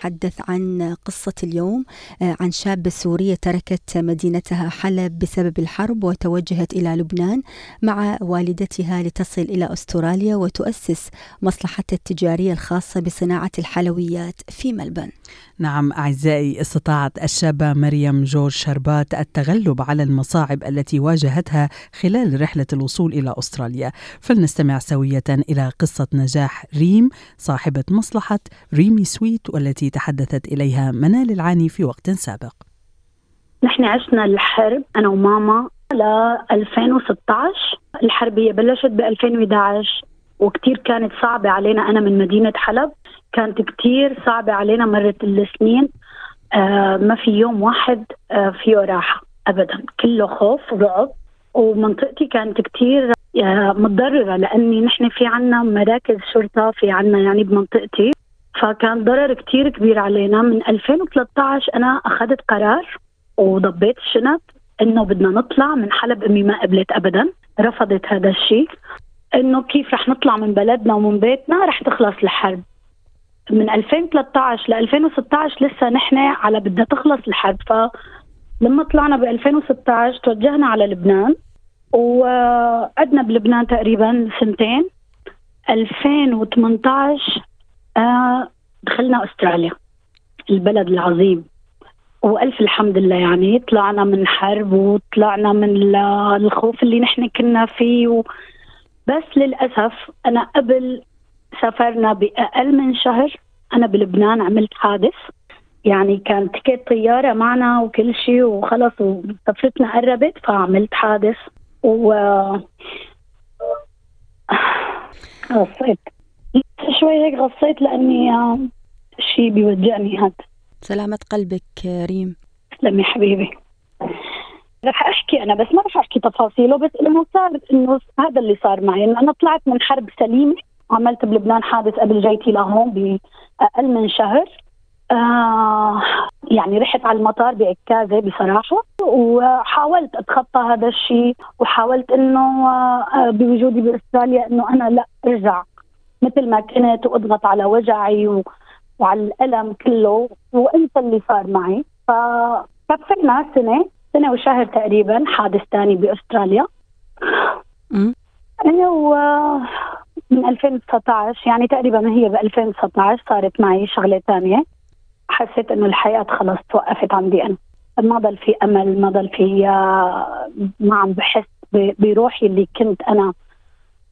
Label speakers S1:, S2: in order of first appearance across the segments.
S1: نتحدث عن قصة اليوم. آه، عن شابة سورية تركت مدينتها حلب بسبب الحرب وتوجهت إلى لبنان مع والدتها لتصل إلى أستراليا وتؤسس مصلحتها التجارية الخاصة بصناعة الحلويات في ملبورن.
S2: نعم أعزائي استطاعت الشابة مريم جورج شربات التغلب على المصاعب التي واجهتها خلال رحلة الوصول إلى أستراليا. فلنستمع سوية إلى قصة نجاح ريم صاحبة مصلحة ريمي سويت والتي تحدثت إليها منال العاني في وقت سابق.
S3: نحن عشنا الحرب أنا وماما ل 2016 الحربية بلشت ب 2011 وكتير كانت صعبة علينا أنا من مدينة حلب. كانت كتير صعبة علينا مرت السنين آه ما في يوم واحد آه فيه راحة أبدا. كله خوف ورعب. ومنطقتي كانت كتير آه متضررة لأني نحن في عنا مراكز شرطة في عنا يعني بمنطقتي. فكان ضرر كتير كبير علينا. من 2013 أنا أخذت قرار وضبيت الشنط إنه بدنا نطلع من حلب أمي ما قبلت ابدا. رفضت هذا الشيء. إنه كيف رح نطلع من بلدنا ومن بيتنا؟ رح تخلص الحرب. من 2013 ل 2016 لسه نحن على بدنا تخلص الحرب. فلما طلعنا ب 2016 توجهنا على لبنان. وقعدنا بلبنان تقريبا سنتين. 2018 آه، دخلنا أستراليا البلد العظيم. وألف الحمد لله يعني طلعنا من حرب وطلعنا من الخوف اللي نحن كنا فيه. و بس للأسف أنا قبل سافرنا بأقل من شهر أنا بلبنان عملت حادث. يعني كان تكت طيارة معنا وكل شيء وخلص وسفرتنا قربت فعملت حادث. و غصيت شوي هيك غصيت لأني شيء بيوجعني هذا
S1: سلامة قلبك ريم.
S3: تسلمي حبيبي. رح أحكي أنا بس ما رح أحكي تفاصيله بس إنه صار إنه هذا اللي صار معي. إنه أنا طلعت من حرب سليمة عملت بلبنان حادث قبل جيتي لهون بأقل من شهر. آه يعني رحت على المطار بعكازه بصراحة وحاولت أتخطى هذا الشيء وحاولت إنه آه بوجودي بأستراليا إنه أنا لا أرجع. مثل ما كنت واضغط على وجعي و... وعلى الألم كله وانسى اللي صار معي. فكفينا سنة سنة وشهر تقريبا حادث ثاني بأستراليا. و من 2019 يعني تقريبا هي ب 2019 صارت معي شغلة ثانية حسيت إنه الحياة خلص توقفت عندي أنا. ما ضل في أمل ما ضل في ما عم بحس بروحي اللي كنت أنا.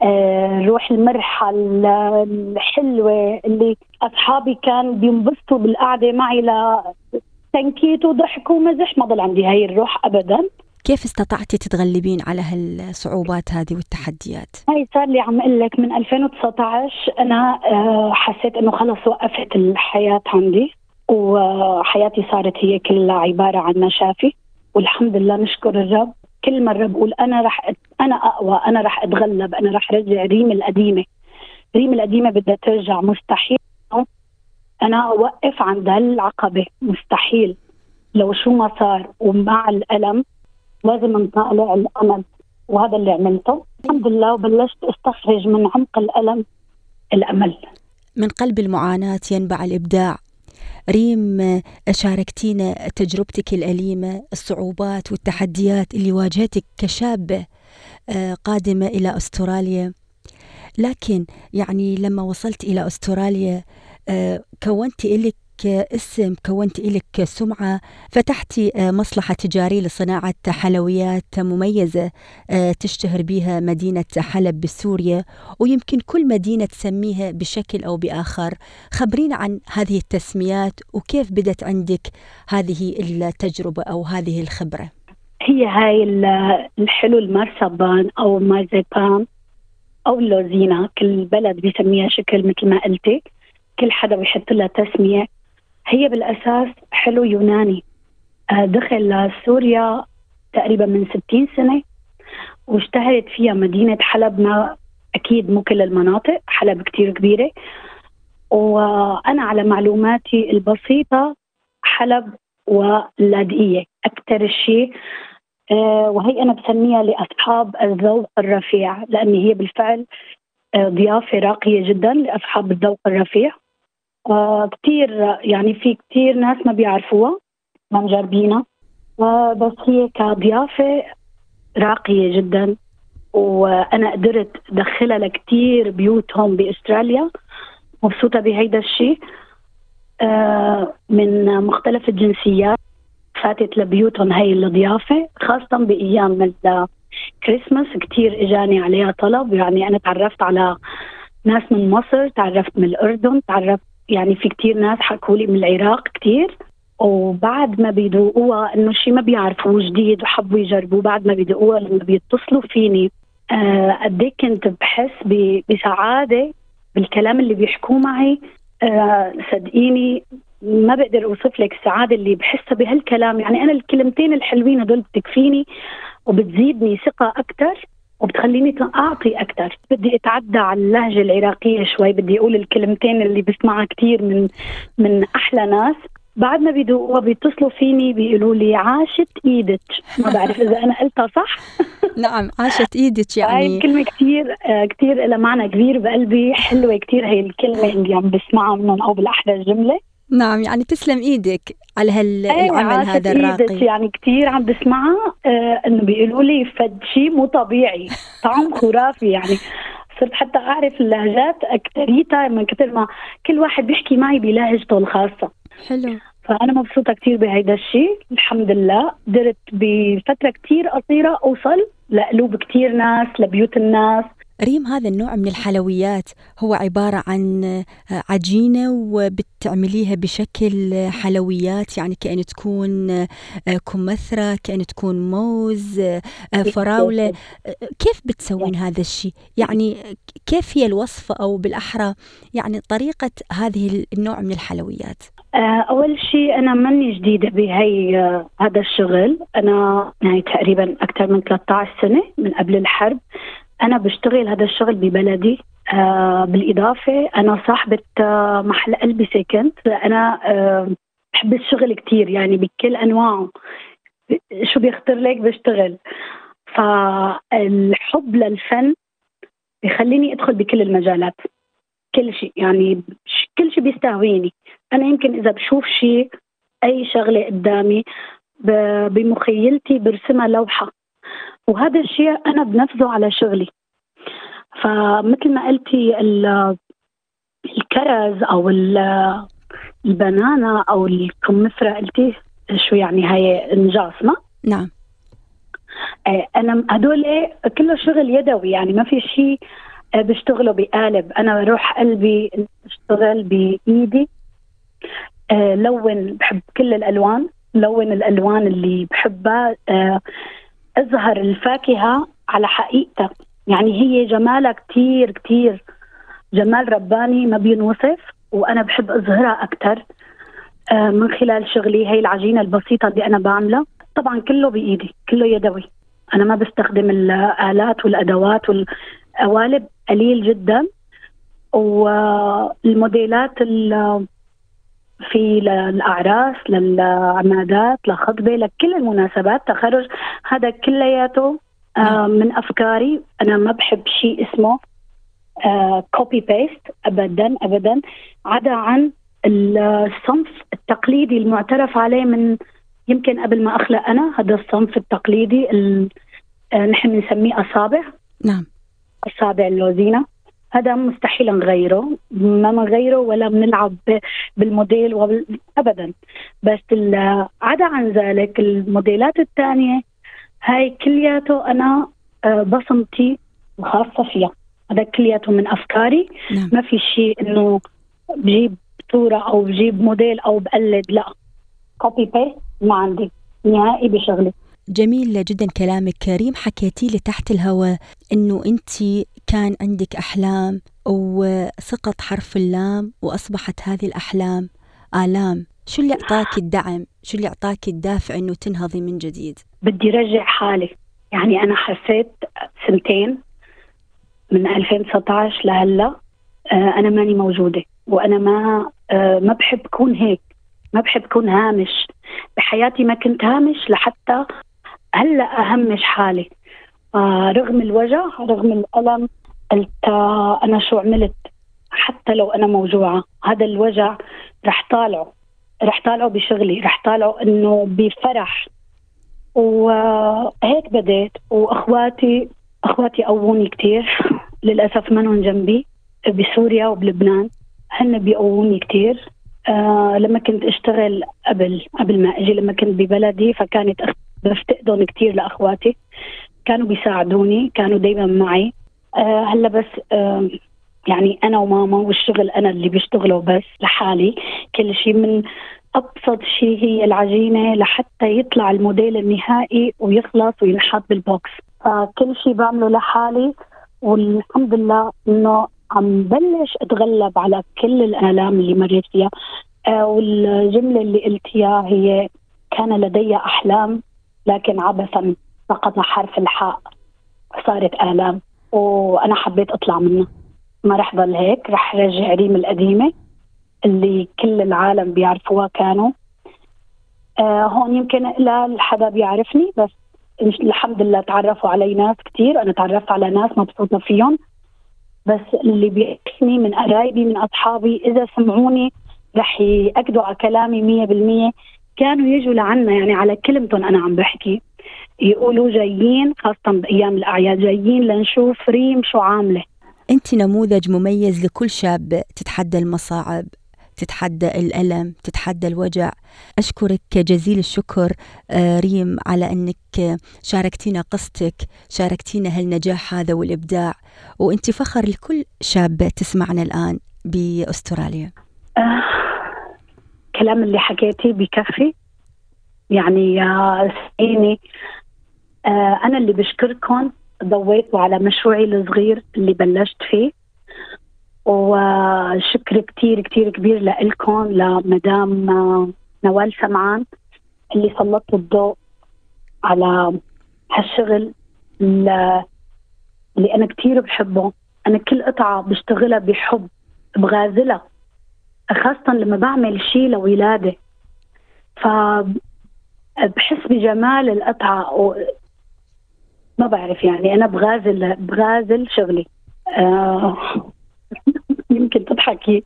S3: آه، روح المرحة الحلوة اللي أصحابي كان بينبسطوا بالقعدة معي لتنكيت وضحك ومزح. ما ضل عندي هاي الروح أبدا.
S1: كيف استطعتي تتغلبين على هالصعوبات هذه والتحديات؟
S3: هاي صار لي عم أقول لك من 2019 أنا آه، حسيت إنه خلص وقفت الحياة عندي وحياتي صارت هي كلها عبارة عن مشافي. والحمد لله نشكر الرب كل مرة بقول أنا رح أنا أقوى أنا رح أتغلب أنا رح رجع ريم القديمة. ريم القديمة بدها ترجع. مستحيل أنا أوقف عند هالعقبة. مستحيل. لو شو ما صار ومع الألم لازم نطالع الامل وهذا اللي عملته. الحمد لله وبلشت أستخرج من عمق الألم الأمل.
S1: من قلب المعاناة ينبع الإبداع. ريم شاركتينا تجربتك الأليمة الصعوبات والتحديات اللي واجهتك كشابة قادمة إلى أستراليا. لكن يعني لما وصلت إلى أستراليا كونت لك اسم كونت لك سمعة فتحتي آه، مصلحة تجارية لصناعة حلويات مميزة آه، تشتهر بها مدينة حلب بسوريا ويمكن كل مدينة تسميها بشكل أو بآخر. خبرينا عن هذه التسميات وكيف بدت عندك هذه التجربة أو هذه الخبرة؟
S3: هي هاي الحلو المرسبان أو مارزيبان أو اللوزينة كل بلد بيسميها شكل مثل ما قلتي. كل حدا بيحط لها تسمية. هي بالأساس حلو يوناني. آه، دخل لسوريا تقريبا من 60 سنة واشتهرت فيها مدينة حلب ما أكيد مو كل المناطق حلب كتير كبيرة. وأنا على معلوماتي البسيطة حلب واللاذقيه أكثر شيء. آه، وهي أنا بسميها لأصحاب الذوق الرفيع لأن هي بالفعل آه، ضيافة راقية جدا لأصحاب الذوق الرفيع. آه، كثير يعني في كثير ناس ما بيعرفوها ما مجربينها. بس هي كضيافة راقية جدا وأنا قدرت أدخلها لكثير بيوت هون بأستراليا. مبسوطة بهيدا الشيء من مختلف الجنسيات فاتت لبيوتهم هي الضيافة خاصة بأيام الكريسماس. كثير إجاني عليها طلب يعني أنا تعرفت على ناس من مصر تعرفت من الأردن تعرفت يعني في كثير ناس حكوا لي من العراق كثير وبعد ما بيدوقوها إنه شيء ما بيعرفوه جديد وحبوا يجربوه بعد ما بيدوقوها لما بيتصلوا فيني آه قد إيه كنت بحس بسعادة بالكلام اللي بيحكوه معي. آه صدقيني ما بقدر أوصف لك السعادة اللي بحسها بهالكلام. يعني أنا الكلمتين الحلوين هدول بتكفيني وبتزيدني ثقة أكثر وبتخليني أعطي أكثر بدي أتعدى على اللهجة العراقية شوي بدي أقول الكلمتين اللي بسمعها كثير من من أحلى ناس. بعد ما بيدوقوها بيتصلوا فيني بيقولوا لي عاشت إيدك. ما بعرف إذا أنا قلتها صح.
S1: نعم عاشت إيدك يعني.
S3: هاي الكلمة كثير كثير لها معنى كبير بقلبي حلوة كثير هي الكلمة اللي عم بسمعها منهم أو بالاحرى الجمله
S1: نعم يعني تسلم إيدك على هالعمل
S3: أيه
S1: هذا الراقي.
S3: يعني كثير عم بسمعها آه إنه بيقولوا لي فد شيء مو طبيعي طعم خرافي يعني صرت حتى أعرف اللهجات اكثريتها من كثر ما كل واحد بيحكي معي بلهجته الخاصة.
S1: حلو.
S3: فأنا مبسوطة كثير بهيدا الشيء الحمد لله. قدرت بفترة كثير قصيرة أوصل لقلوب كثير ناس لبيوت الناس.
S1: ريم هذا النوع من الحلويات هو عبارة عن عجينة وبتعمليها بشكل حلويات يعني كأن تكون كمثرى كأن تكون موز فراولة. كيف بتسوين هذا الشيء؟ يعني كيف هي الوصفة أو بالأحرى؟ يعني طريقة هذه النوع من الحلويات.
S3: أول شيء أنا ماني جديدة بهي هذا الشغل. أنا يعني تقريبا أكثر من 13 سنة من قبل الحرب. أنا بشتغل هذا الشغل ببلدي آه بالإضافة أنا صاحبة آه محل قلبي سكنت أنا آه بحب الشغل كتير يعني بكل أنواعه. شو بيخطر لك بشتغل؟ فالحب للفن بخليني أدخل بكل المجالات. كل شيء يعني كل شيء بيستهويني. أنا يمكن إذا بشوف شيء أي شغلة قدامي بمخيلتي برسمها لوحة. وهذا الشيء أنا بنفذه على شغلي. فمثل ما قلتي الكرز أو البنانا أو الكمثرى قلتي شو يعني؟ هي نجاسمه
S1: نعم.
S3: آه، أنا هدول كله شغل يدوي يعني ما في شيء آه، بشتغله بقالب. أنا بروح قلبي اشتغل بإيدي. آه، لون بحب كل الألوان. لون الألوان اللي بحبها اظهر الفاكهة على حقيقتها يعني هي جمالها كثير كثير جمال رباني ما بينوصف وأنا بحب اظهرها أكثر آه، من خلال شغلي هي العجينة البسيطة اللي أنا بعملها. طبعا كله بإيدي كله يدوي. أنا ما بستخدم الآلات والأدوات والقوالب قليل جدا. والموديلات في للأعراس للعمادات لخطبه لكل المناسبات. تخرج هذا كلياته آه نعم. من أفكاري. أنا ما بحب شيء اسمه copy آه paste ابدا ابدا. عدا عن الصنف التقليدي المعترف عليه من يمكن قبل ما أخلق أنا هذا الصنف التقليدي آه نحن بنسميه أصابع.
S1: نعم.
S3: أصابع اللوزينة. هذا مستحيل نغيره ما بنغيره ولا بنلعب بالموديل وبال... ابدا. بس عدا عن ذلك الموديلات الثانية هاي كلياته أنا آه، بصمتي وخاصة فيها. هذا كلياته من أفكاري.
S1: نعم.
S3: ما في شيء إنه بجيب صورة أو بجيب موديل أو بقلد لا. copy paste ما عندي نهائي بشغلي.
S1: جميل جدا كلامك ريم. حكيتي لي تحت الهواء إنه أنت كان عندك أحلام وسقط حرف اللام وأصبحت هذه الأحلام آلام. شو اللي أعطاك الدعم؟ شو اللي أعطاك الدافع إنه تنهضي من جديد؟
S3: بدي رجع حالي. يعني أنا حسيت سنتين من 2019 لهلأ آه، أنا ماني موجودة وأنا ما آه، ما بحب كون هيك ما بحب كون هامش. بحياتي ما كنت هامش لحتى هلا اهمش حالي. آه رغم الوجع رغم الألم قلت آه أنا شو عملت؟ حتى لو أنا موجوعة. هذا الوجع رح طالعه رح طالعه بشغلي رح طالعه إنه بفرح. وهيك بديت. وأخواتي أخواتي قووني كثير للأسف منهم جنبي بسوريا وبلبنان. هن بيقووني كثير آه لما كنت أشتغل قبل قبل ما أجي لما كنت ببلدي فكانت بفتقدهم كثير لأخواتي. كانوا بيساعدوني كانوا دائما معي. آه هلأ بس آه يعني أنا وماما والشغل أنا اللي بشتغله بس لحالي. كل شيء من أبسط شيء هي العجينة لحتى يطلع الموديل النهائي ويخلص وينحط بالبوكس. فكل شيء بعمله لحالي والحمد لله إنه عم بلش أتغلب على كل الآلام اللي مريت فيها. آه والجملة اللي قلتيها هي كان لدي أحلام. لكن عبثا سقط حرف الحاء. صارت آلام. وأنا حبيت أطلع منها ما رح ضل هيك. رح رجع ريم القديمة اللي كل العالم بيعرفوها كانوا. آه هون يمكن لا حدا بيعرفني بس الحمد لله تعرفوا علي ناس كثير أنا تعرفت على ناس مبسوطة فيهم. بس اللي بيعرفني من قرايبي من أصحابي إذا سمعوني رح يأكدوا على كلامي مية بالمية. كانوا يجوا لعنا يعني على كلمتهم أنا عم بحكي. يقولوا جايين خاصة بأيام الأعياد جايين لنشوف ريم شو عاملة.
S1: أنت نموذج مميز لكل شاب. تتحدى المصاعب تتحدى الألم تتحدى الوجع. أشكرك جزيل الشكر آه، ريم على أنك شاركتينا قصتك شاركتينا هالنجاح هذا والإبداع. وأنت فخر لكل شاب تسمعنا الآن بأستراليا.
S3: آه كلام اللي حكيتيه بكفي. يعني يا سعيني آه أنا اللي بشكركم ضويتوا على مشروعي الصغير اللي بلشت فيه. وشكر كتير كتير كبير لكم لمدام نوال سمعان اللي سلطت الضوء على هالشغل اللي أنا كتير بحبه. أنا كل قطعة بشتغلها بحب بغازلها. خاصة لما بعمل شيء لولادي ف بحس بجمال القطعة و ما بعرف يعني أنا بغازل بغازل شغلي. آه يمكن تضحكي.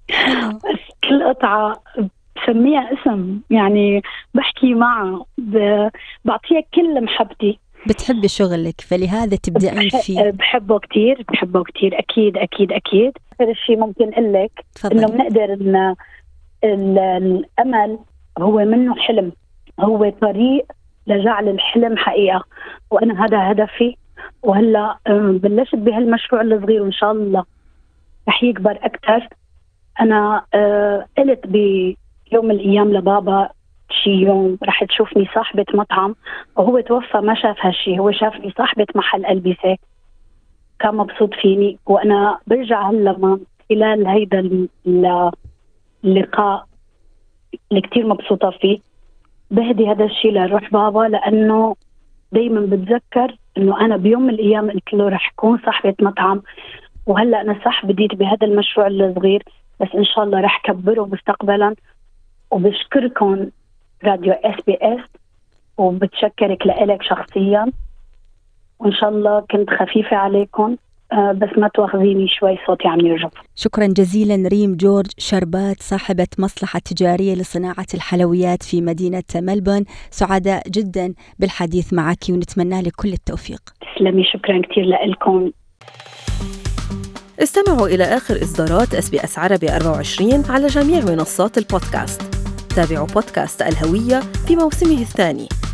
S3: بس كل قطعة بسميها اسم. يعني بحكي معها بعطيها كل محبتي.
S1: بتحبي شغلك فلهذا تبدعين فيه
S3: بحبه كثير بحبه كثير أكيد أكيد أكيد. اخر شيء ممكن أقول لك إنه بنقدر إن الأمل هو منه حلم هو طريق لجعل الحلم حقيقة. وأنا هذا هدفي. وهلأ بلشت بهالمشروع الصغير وان شاء الله رح يكبر أكثر. أنا آه، قلت بيوم من الأيام لبابا شي يوم رح تشوفني صاحبة مطعم. وهو توفى ما شاف هالشي هو شافني صاحبة محل ألبسة. كان مبسوط فيني وأنا برجع هلا خلال هيدا اللقاء اللي كتير مبسوطة فيه. بهدي هذا الشيء لروح بابا لأنه دايما بتذكر إنه أنا بيوم من الأيام قلت له رح أكون صاحبة مطعم وهلأ أنا صح بديت بهذا المشروع الصغير بس إن شاء الله رح كبره مستقبلا. وبشكركم راديو SBS وبتشكرك لإلك شخصيا. وإن شاء الله كنت خفيفة عليكم. آه، بس ما تواخذيني شوي صوتي عم يرجف
S1: شكرا جزيلا ريم جورج شربات صاحبة مصلحة تجارية لصناعة الحلويات في مدينة ملبورن. سعداء جدا بالحديث معك ونتمنى لك كل التوفيق.
S3: تسلمي شكرا كثير لكم
S4: استمعوا إلى آخر إصدارات SBS عربي 24 على جميع منصات البودكاست. تابعوا بودكاست الهوية في موسمه الثاني.